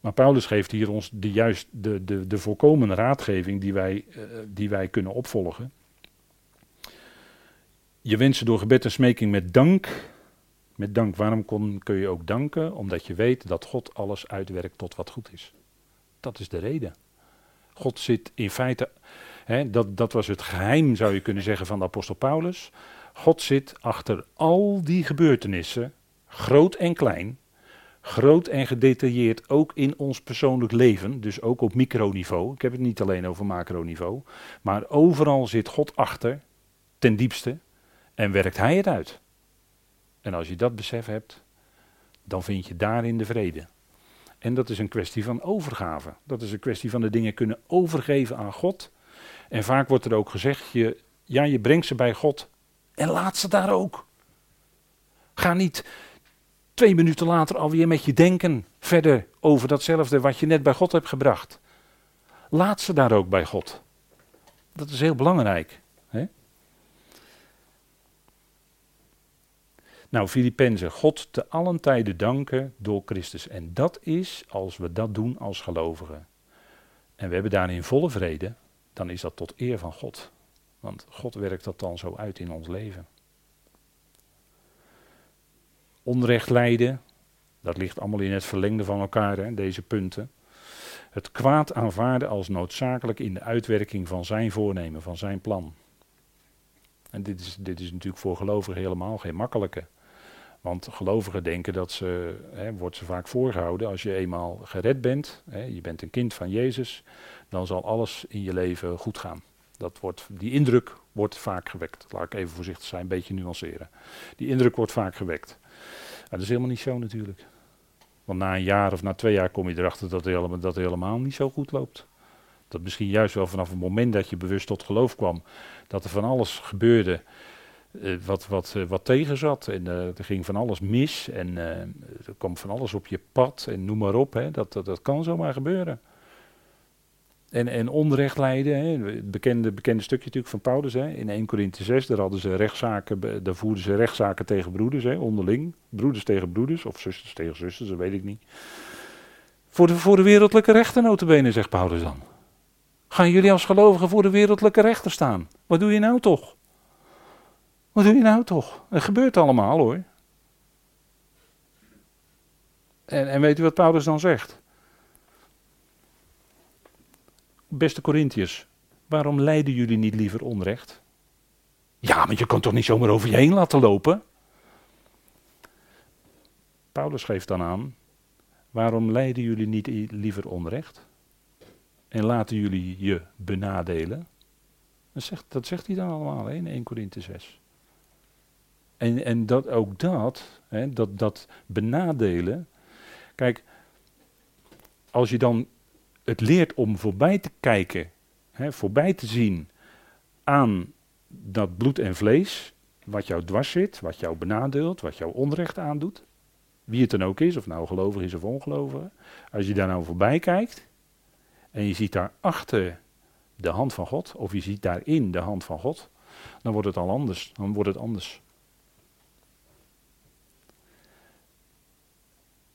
Maar Paulus geeft hier ons de, juist de, de, de volkomen raadgeving die wij, uh, die wij kunnen opvolgen. Je wensen door gebed en smeking met dank. Met dank, waarom kon, kun je ook danken? Omdat je weet dat God alles uitwerkt tot wat goed is. Dat is de reden. God zit in feite, hè, dat, dat was het geheim zou je kunnen zeggen van de apostel Paulus. God zit achter al die gebeurtenissen, groot en klein, groot en gedetailleerd ook in ons persoonlijk leven, dus ook op microniveau. Ik heb het niet alleen over macroniveau, maar overal zit God achter, ten diepste, en werkt Hij het uit. En als je dat besef hebt, dan vind je daarin de vrede. En dat is een kwestie van overgave. Dat is een kwestie van de dingen kunnen overgeven aan God. En vaak wordt er ook gezegd, je, ja, je brengt ze bij God en laat ze daar ook. Ga niet twee minuten later alweer met je denken verder over datzelfde wat je net bij God hebt gebracht. Laat ze daar ook bij God. Dat is heel belangrijk. Hè? Nou, Filippenzen, God te allen tijden danken door Christus. En dat is als we dat doen als gelovigen. En we hebben daarin volle vrede, dan is dat tot eer van God. Want God werkt dat dan zo uit in ons leven. Onrecht lijden, dat ligt allemaal in het verlengde van elkaar, hè, deze punten. Het kwaad aanvaarden als noodzakelijk in de uitwerking van zijn voornemen, van zijn plan. En dit is, dit is natuurlijk voor gelovigen helemaal geen makkelijke. Want gelovigen denken dat ze, hè, wordt ze vaak voorgehouden, als je eenmaal gered bent, hè, je bent een kind van Jezus, dan zal alles in je leven goed gaan. Dat wordt, die indruk wordt vaak gewekt. Laat ik even voorzichtig zijn, een beetje nuanceren. Die indruk wordt vaak gewekt. Dat is helemaal niet zo natuurlijk. Want na een jaar of na twee jaar kom je erachter dat helemaal, dat het helemaal niet zo goed loopt. Dat misschien juist wel vanaf het moment dat je bewust tot geloof kwam, dat er van alles gebeurde uh, wat, wat, uh, wat tegen zat. En uh, er ging van alles mis en er kwam van alles op je pad en noem maar op. Hè. Dat, dat, dat kan zomaar gebeuren. En, en onrecht lijden, hè. het bekende, bekende stukje natuurlijk van Paulus. Hè. In 1 Corinthië 6, daar, hadden ze rechtszaken, daar voerden ze rechtszaken tegen broeders, hè, onderling. Broeders tegen broeders, of zusters tegen zusters, dat weet ik niet. Voor de, voor de wereldlijke rechter notabene, zegt Paulus dan. Gaan jullie als gelovigen voor de wereldlijke rechter staan? Wat doe je nou toch? Wat doe je nou toch? Het gebeurt allemaal hoor. En, en weet u wat Paulus dan zegt? Beste Corinthiërs, waarom lijden jullie niet liever onrecht? Ja, want je kan toch niet zomaar over je heen laten lopen? Paulus geeft dan aan, waarom lijden jullie niet liever onrecht? En laten jullie je benadelen? Dat zegt, dat zegt hij dan allemaal in 1 Korinthe 6. En, en dat, ook dat, hè, dat, dat benadelen. Kijk, als je dan het leert om voorbij te kijken, hè, voorbij te zien aan dat bloed en vlees, wat jou dwars zit, wat jou benadeelt, wat jou onrecht aandoet, wie het dan ook is, of nou gelovig is of ongelovig, als je daar nou voorbij kijkt en je ziet daar achter de hand van God, of je ziet daarin de hand van God, dan wordt het al anders. Dan wordt het anders.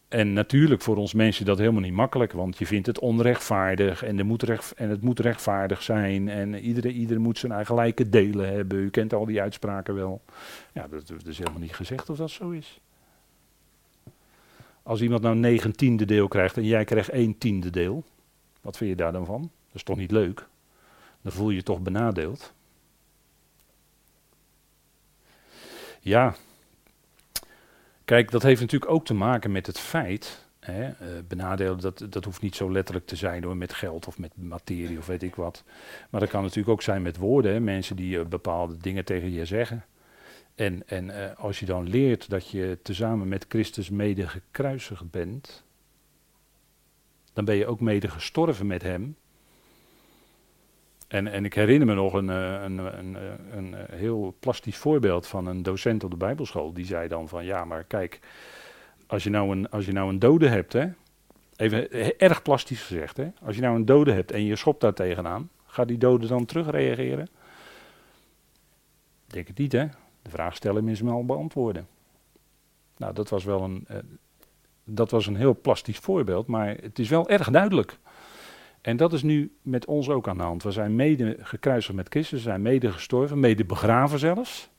En natuurlijk voor ons mensen dat helemaal niet makkelijk, want je vindt het onrechtvaardig en, moet recht, en het moet rechtvaardig zijn en iedereen, moet zijn eigen gelijke delen hebben. U kent al die uitspraken wel. Ja, dat, dat is helemaal niet gezegd of dat zo is. Als iemand nou negen tiende deel krijgt en jij krijgt één tiende deel, wat vind je daar dan van? Dat is toch niet leuk? Dan voel je je toch benadeeld. Ja, Kijk, dat heeft natuurlijk ook te maken met het feit. Hè, benadelen, dat, dat hoeft niet zo letterlijk te zijn door met geld of met materie of weet ik wat. Maar dat kan natuurlijk ook zijn met woorden. Mensen die uh, bepaalde dingen tegen je zeggen. En, en uh, als je dan leert dat je tezamen met Christus mede gekruisigd bent, dan ben je ook mede gestorven met hem. En, en ik herinner me nog een, eh, een, een, eh, een, eh, heel plastisch voorbeeld van een docent op de Bijbelschool. Die zei dan van ja, maar kijk, als je nou een, als je nou een dode hebt, hè, even erg plastisch gezegd, hè, als je nou een dode hebt en je schopt daar tegenaan, gaat die dode dan terugreageren? Denk het niet, hè? De vraag stellen is al beantwoorden. Nou, dat was wel een, dat was een heel plastisch voorbeeld, maar het is wel erg duidelijk. En dat is nu met ons ook aan de hand. We zijn mede gekruisigd met Christus, we zijn mede gestorven, mede begraven zelfs.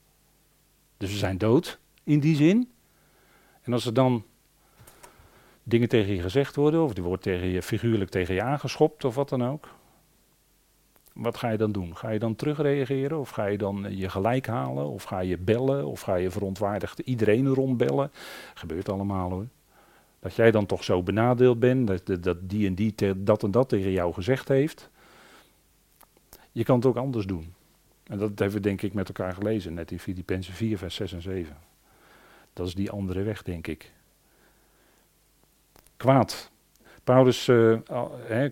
Dus we zijn dood in die zin. En als er dan dingen tegen je gezegd worden, of die wordt tegen je figuurlijk tegen je aangeschopt of wat dan ook. Wat ga je dan doen? Ga je dan terugreageren? Of ga je dan je gelijk halen? Of ga je bellen? Of ga je verontwaardigd iedereen rondbellen? Gebeurt allemaal hoor. Dat jij dan toch zo benadeeld bent, dat, dat die en die dat en dat tegen jou gezegd heeft. Je kan het ook anders doen. En dat hebben we denk ik met elkaar gelezen, net in Filippenzen 4, vers 6 en 7. Dat is die andere weg, denk ik. Kwaad. Paulus, uh,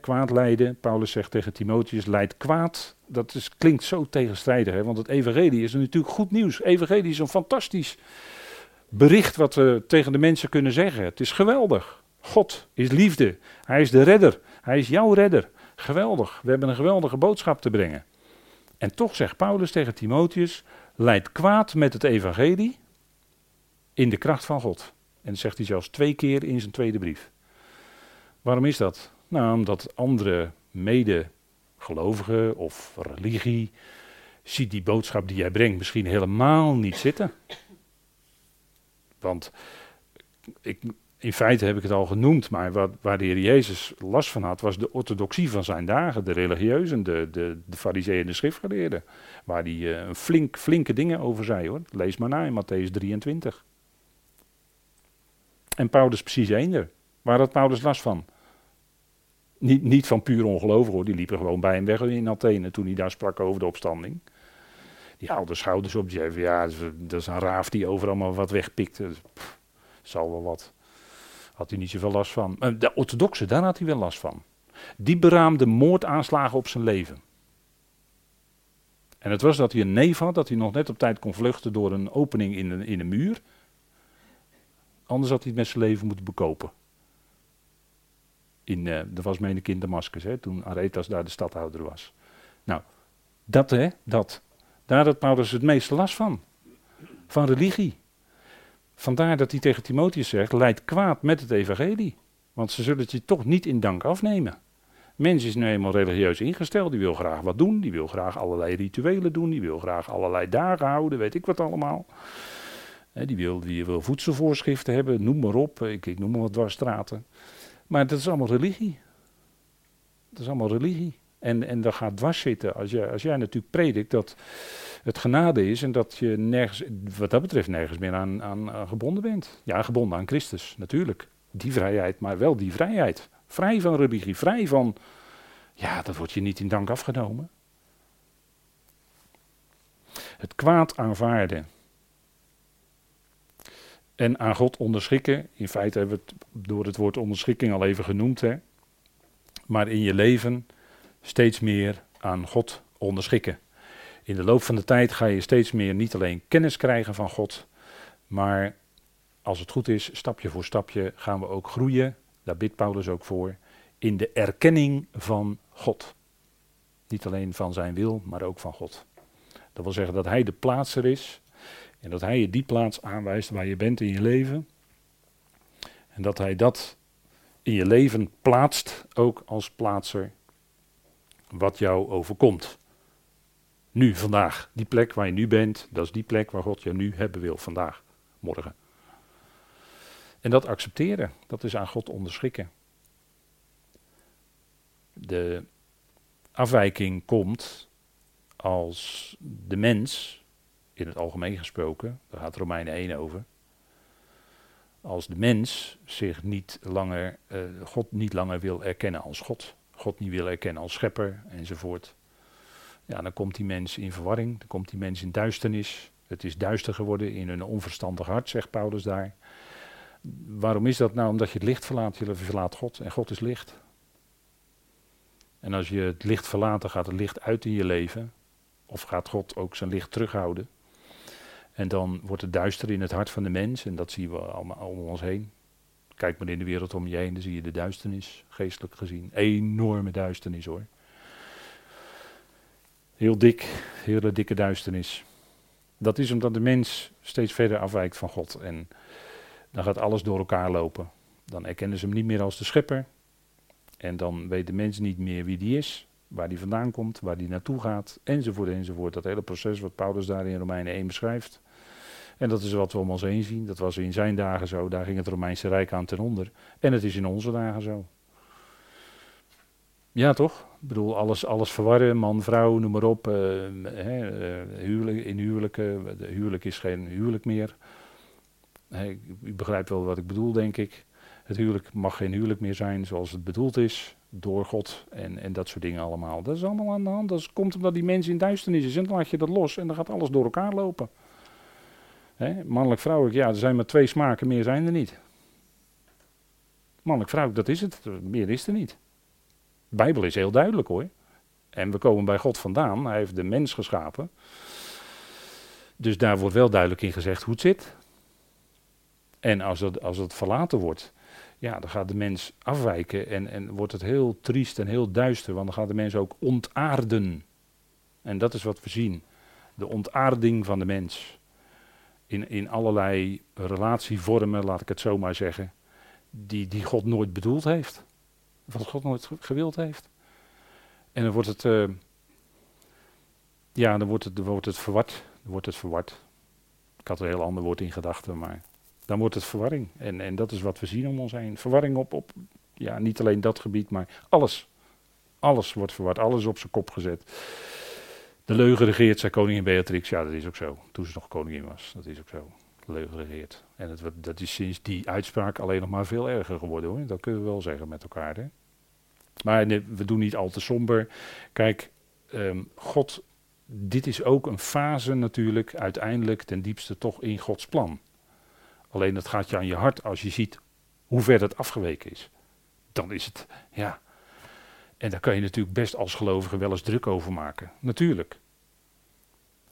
kwaad lijden. Paulus zegt tegen Timotheus, leid kwaad. Dat is, klinkt zo tegenstrijdig, hè? want het evangelie is natuurlijk goed nieuws. Evangelie is een fantastisch bericht wat we tegen de mensen kunnen zeggen. Het is geweldig. God is liefde. Hij is de redder. Hij is jouw redder. Geweldig. We hebben een geweldige boodschap te brengen. En toch zegt Paulus tegen Timotheus: leid kwaad met het evangelie in de kracht van God. En dat zegt hij zelfs twee keer in zijn tweede brief. Waarom is dat? Nou, omdat andere medegelovigen of religie ziet die boodschap die jij brengt misschien helemaal niet zitten. Want ik, in feite heb ik het al genoemd, maar wat, waar de Heer Jezus last van had, was de orthodoxie van zijn dagen, de religieuzen, de, de, de fariseeën en de schriftgeleerden. Waar hij uh, flink, flinke dingen over zei hoor. Lees maar na in Matthäus 23. En Paulus precies eender. Waar had Paulus last van? Niet, niet van puur ongeloven hoor, die liepen gewoon bij hem weg in Athene toen hij daar sprak over de opstanding die haalde schouders op. Die ja, dat is een raaf die overal maar wat wegpikt. Dus, zal wel wat. Had hij niet zoveel last van. De orthodoxe, daar had hij wel last van. Die beraamde moordaanslagen op zijn leven. En het was dat hij een neef had, dat hij nog net op tijd kon vluchten door een opening in een, in een muur. Anders had hij het met zijn leven moeten bekopen. In, dat was mijn kind Damascus, hè, toen Aretas daar de stadhouder was. Nou, dat hè, dat. Daar had Paulus het meeste last van. Van religie. Vandaar dat hij tegen Timotheus zegt, leid kwaad met het evangelie. Want ze zullen het je toch niet in dank afnemen. Mens is nu eenmaal religieus ingesteld, die wil graag wat doen, die wil graag allerlei rituelen doen, die wil graag allerlei dagen houden, weet ik wat allemaal. die, wil, die wil voedselvoorschriften hebben, noem maar op, ik, ik noem maar wat dwarsstraten. Maar dat is allemaal religie. Dat is allemaal religie. En, en dat gaat dwars zitten. Als, je, als jij natuurlijk predikt dat het genade is en dat je nergens, wat dat betreft nergens meer aan, aan, aan gebonden bent. Ja, gebonden aan Christus, natuurlijk. Die vrijheid, maar wel die vrijheid. Vrij van religie, vrij van. Ja, dat wordt je niet in dank afgenomen. Het kwaad aanvaarden. En aan God onderschikken. In feite hebben we het door het woord onderschikking al even genoemd. Hè? Maar in je leven steeds meer aan God onderschikken. In de loop van de tijd ga je steeds meer niet alleen kennis krijgen van God, maar als het goed is, stapje voor stapje gaan we ook groeien, daar bidt Paulus ook voor, in de erkenning van God. Niet alleen van zijn wil, maar ook van God. Dat wil zeggen dat hij de plaatser is en dat hij je die plaats aanwijst waar je bent in je leven. En dat hij dat in je leven plaatst, ook als plaatser, wat jou overkomt. Nu, vandaag, die plek waar je nu bent, dat is die plek waar God je nu hebben wil, vandaag, morgen. En dat accepteren, dat is aan God onderschikken. De afwijking komt als de mens, in het algemeen gesproken, daar gaat Romeinen 1 over, als de mens zich niet langer, uh, God niet langer wil erkennen als God, God niet wil erkennen als schepper enzovoort, ja, dan komt die mens in verwarring, dan komt die mens in duisternis. Het is duister geworden in een onverstandig hart, zegt Paulus daar. Waarom is dat nou? Omdat je het licht verlaat, je verlaat God en God is licht. En als je het licht verlaat, dan gaat het licht uit in je leven. Of gaat God ook zijn licht terughouden. En dan wordt het duister in het hart van de mens. En dat zien we allemaal om ons heen. Kijk maar in de wereld om je heen, dan zie je de duisternis, geestelijk gezien. Enorme duisternis hoor. Heel dik, hele dikke duisternis. Dat is omdat de mens steeds verder afwijkt van God. En dan gaat alles door elkaar lopen. Dan erkennen ze hem niet meer als de schepper. En dan weet de mens niet meer wie die is, waar die vandaan komt, waar die naartoe gaat, enzovoort, enzovoort. Dat hele proces wat Paulus daar in Romeinen 1 beschrijft. En dat is wat we om ons heen zien. Dat was in zijn dagen zo. Daar ging het Romeinse Rijk aan ten onder. En het is in onze dagen zo. Ja, toch? Ik bedoel, alles, alles verwarren, man, vrouw, noem maar op. Uh, hè, uh, huwelijk, in huwelijken, de huwelijk is geen huwelijk meer. U begrijpt wel wat ik bedoel, denk ik. Het huwelijk mag geen huwelijk meer zijn zoals het bedoeld is door God en, en dat soort dingen allemaal. Dat is allemaal aan de hand. Dat komt omdat die mens in duisternis is en dan laat je dat los en dan gaat alles door elkaar lopen. Hè, mannelijk, vrouwelijk, ja, er zijn maar twee smaken, meer zijn er niet. Mannelijk, vrouwelijk, dat is het. Meer is er niet. De Bijbel is heel duidelijk hoor. En we komen bij God vandaan. Hij heeft de mens geschapen. Dus daar wordt wel duidelijk in gezegd hoe het zit. En als het, als het verlaten wordt, ja, dan gaat de mens afwijken en, en wordt het heel triest en heel duister, want dan gaat de mens ook ontaarden. En dat is wat we zien. De ontaarding van de mens. In, in allerlei relatievormen, laat ik het zo maar zeggen, die, die God nooit bedoeld heeft. Wat God nooit gewild heeft. En dan wordt het, uh, ja, dan wordt het, wordt het verward. Dan wordt het verward. Ik had een heel ander woord in gedachten, maar dan wordt het verwarring. En, en dat is wat we zien om ons heen. Verwarring op, op, ja, niet alleen dat gebied, maar alles. Alles wordt verward, alles op zijn kop gezet. De leugen regeert, zei koningin Beatrix. Ja, dat is ook zo. Toen ze nog koningin was, dat is ook zo. De leugen regeert. En het, dat is sinds die uitspraak alleen nog maar veel erger geworden hoor. Dat kunnen we wel zeggen met elkaar. Hè? Maar we doen niet al te somber. Kijk, ehm, God, dit is ook een fase natuurlijk, uiteindelijk ten diepste toch in Gods plan. Alleen dat gaat je aan je hart als je ziet hoe ver het afgeweken is. Dan is het, ja. En daar kan je natuurlijk best als gelovige wel eens druk over maken. Natuurlijk.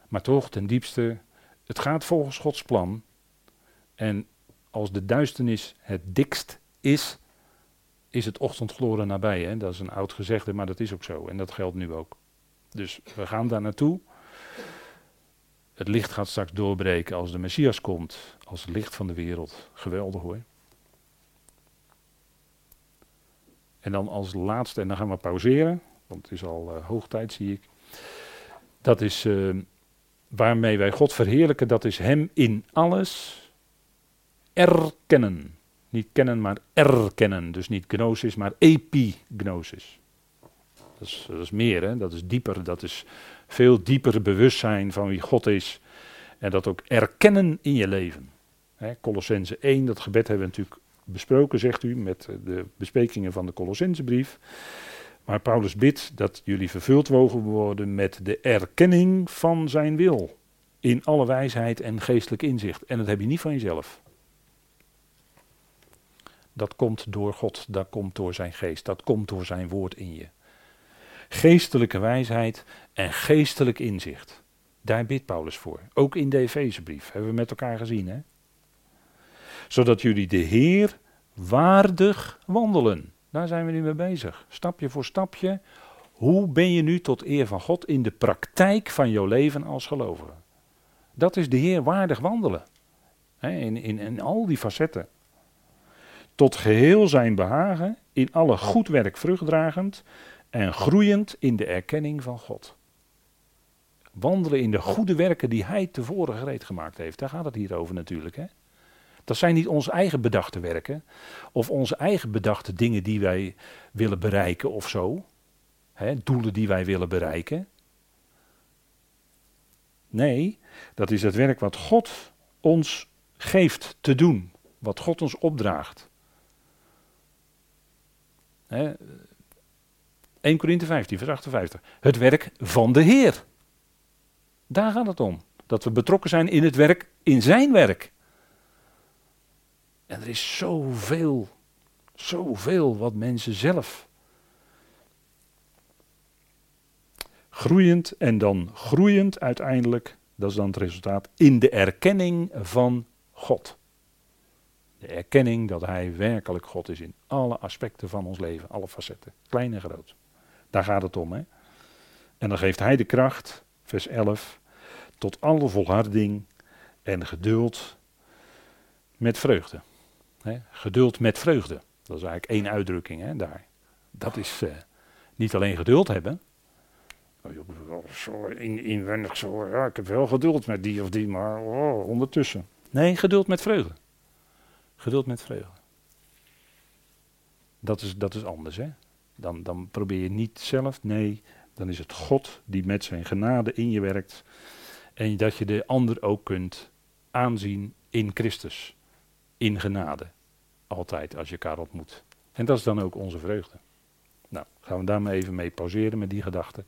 Maar toch, ten diepste, het gaat volgens Gods plan. En als de duisternis het dikst is, is het ochtendgloren nabij. Hè? Dat is een oud gezegde, maar dat is ook zo. En dat geldt nu ook. Dus we gaan daar naartoe. Het licht gaat straks doorbreken als de Messias komt. Als het licht van de wereld. Geweldig hoor. En dan als laatste, en dan gaan we pauzeren. Want het is al uh, hoog tijd, zie ik. Dat is uh, waarmee wij God verheerlijken. Dat is Hem in alles erkennen. Niet kennen, maar erkennen. Dus niet gnosis, maar epignosis. Dat is, dat is meer, hè? dat is dieper. Dat is veel dieper bewustzijn van wie God is. En dat ook erkennen in je leven. Colossense 1, dat gebed hebben we natuurlijk besproken, zegt u, met de besprekingen van de Colossensebrief. Maar Paulus bidt dat jullie vervuld mogen worden met de erkenning van zijn wil. In alle wijsheid en geestelijk inzicht. En dat heb je niet van jezelf. Dat komt door God, dat komt door zijn geest, dat komt door zijn woord in je. Geestelijke wijsheid en geestelijk inzicht. Daar bidt Paulus voor. Ook in de Efezebrief hebben we met elkaar gezien. Hè? Zodat jullie de Heer waardig wandelen. Daar zijn we nu mee bezig. Stapje voor stapje. Hoe ben je nu tot eer van God in de praktijk van jouw leven als gelovige? Dat is de Heer waardig wandelen. in, in, al die facetten tot geheel zijn behagen, in alle goed werk vruchtdragend en groeiend in de erkenning van God. Wandelen in de goede werken die Hij tevoren gereed gemaakt heeft. Daar gaat het hier over natuurlijk. Hè? Dat zijn niet onze eigen bedachte werken of onze eigen bedachte dingen die wij willen bereiken of zo. Hè, doelen die wij willen bereiken. Nee, dat is het werk wat God ons geeft te doen. Wat God ons opdraagt. 1 Korinthe 15, vers 58. Het werk van de Heer. Daar gaat het om. Dat we betrokken zijn in het werk, in zijn werk. En er is zoveel, zoveel wat mensen zelf. Groeiend en dan groeiend uiteindelijk, dat is dan het resultaat, in de erkenning van God. De erkenning dat Hij werkelijk God is in alle aspecten van ons leven, alle facetten, klein en groot. Daar gaat het om. Hè? En dan geeft Hij de kracht, vers 11, tot alle volharding en geduld met vreugde. Geduld met vreugde. Dat is eigenlijk één uitdrukking hè, daar. Dat is uh, niet alleen geduld hebben. Zo in, inwendig zo, ja, ik heb wel geduld met die of die, maar oh, ondertussen. Nee, geduld met vreugde. Geduld met vreugde. Dat is, dat is anders, hè? Dan, dan probeer je niet zelf, nee, dan is het God die met zijn genade in je werkt. En dat je de ander ook kunt aanzien in Christus. In genade. Altijd als je elkaar ontmoet. En dat is dan ook onze vreugde. Nou, gaan we daarmee even mee pauzeren met die gedachten.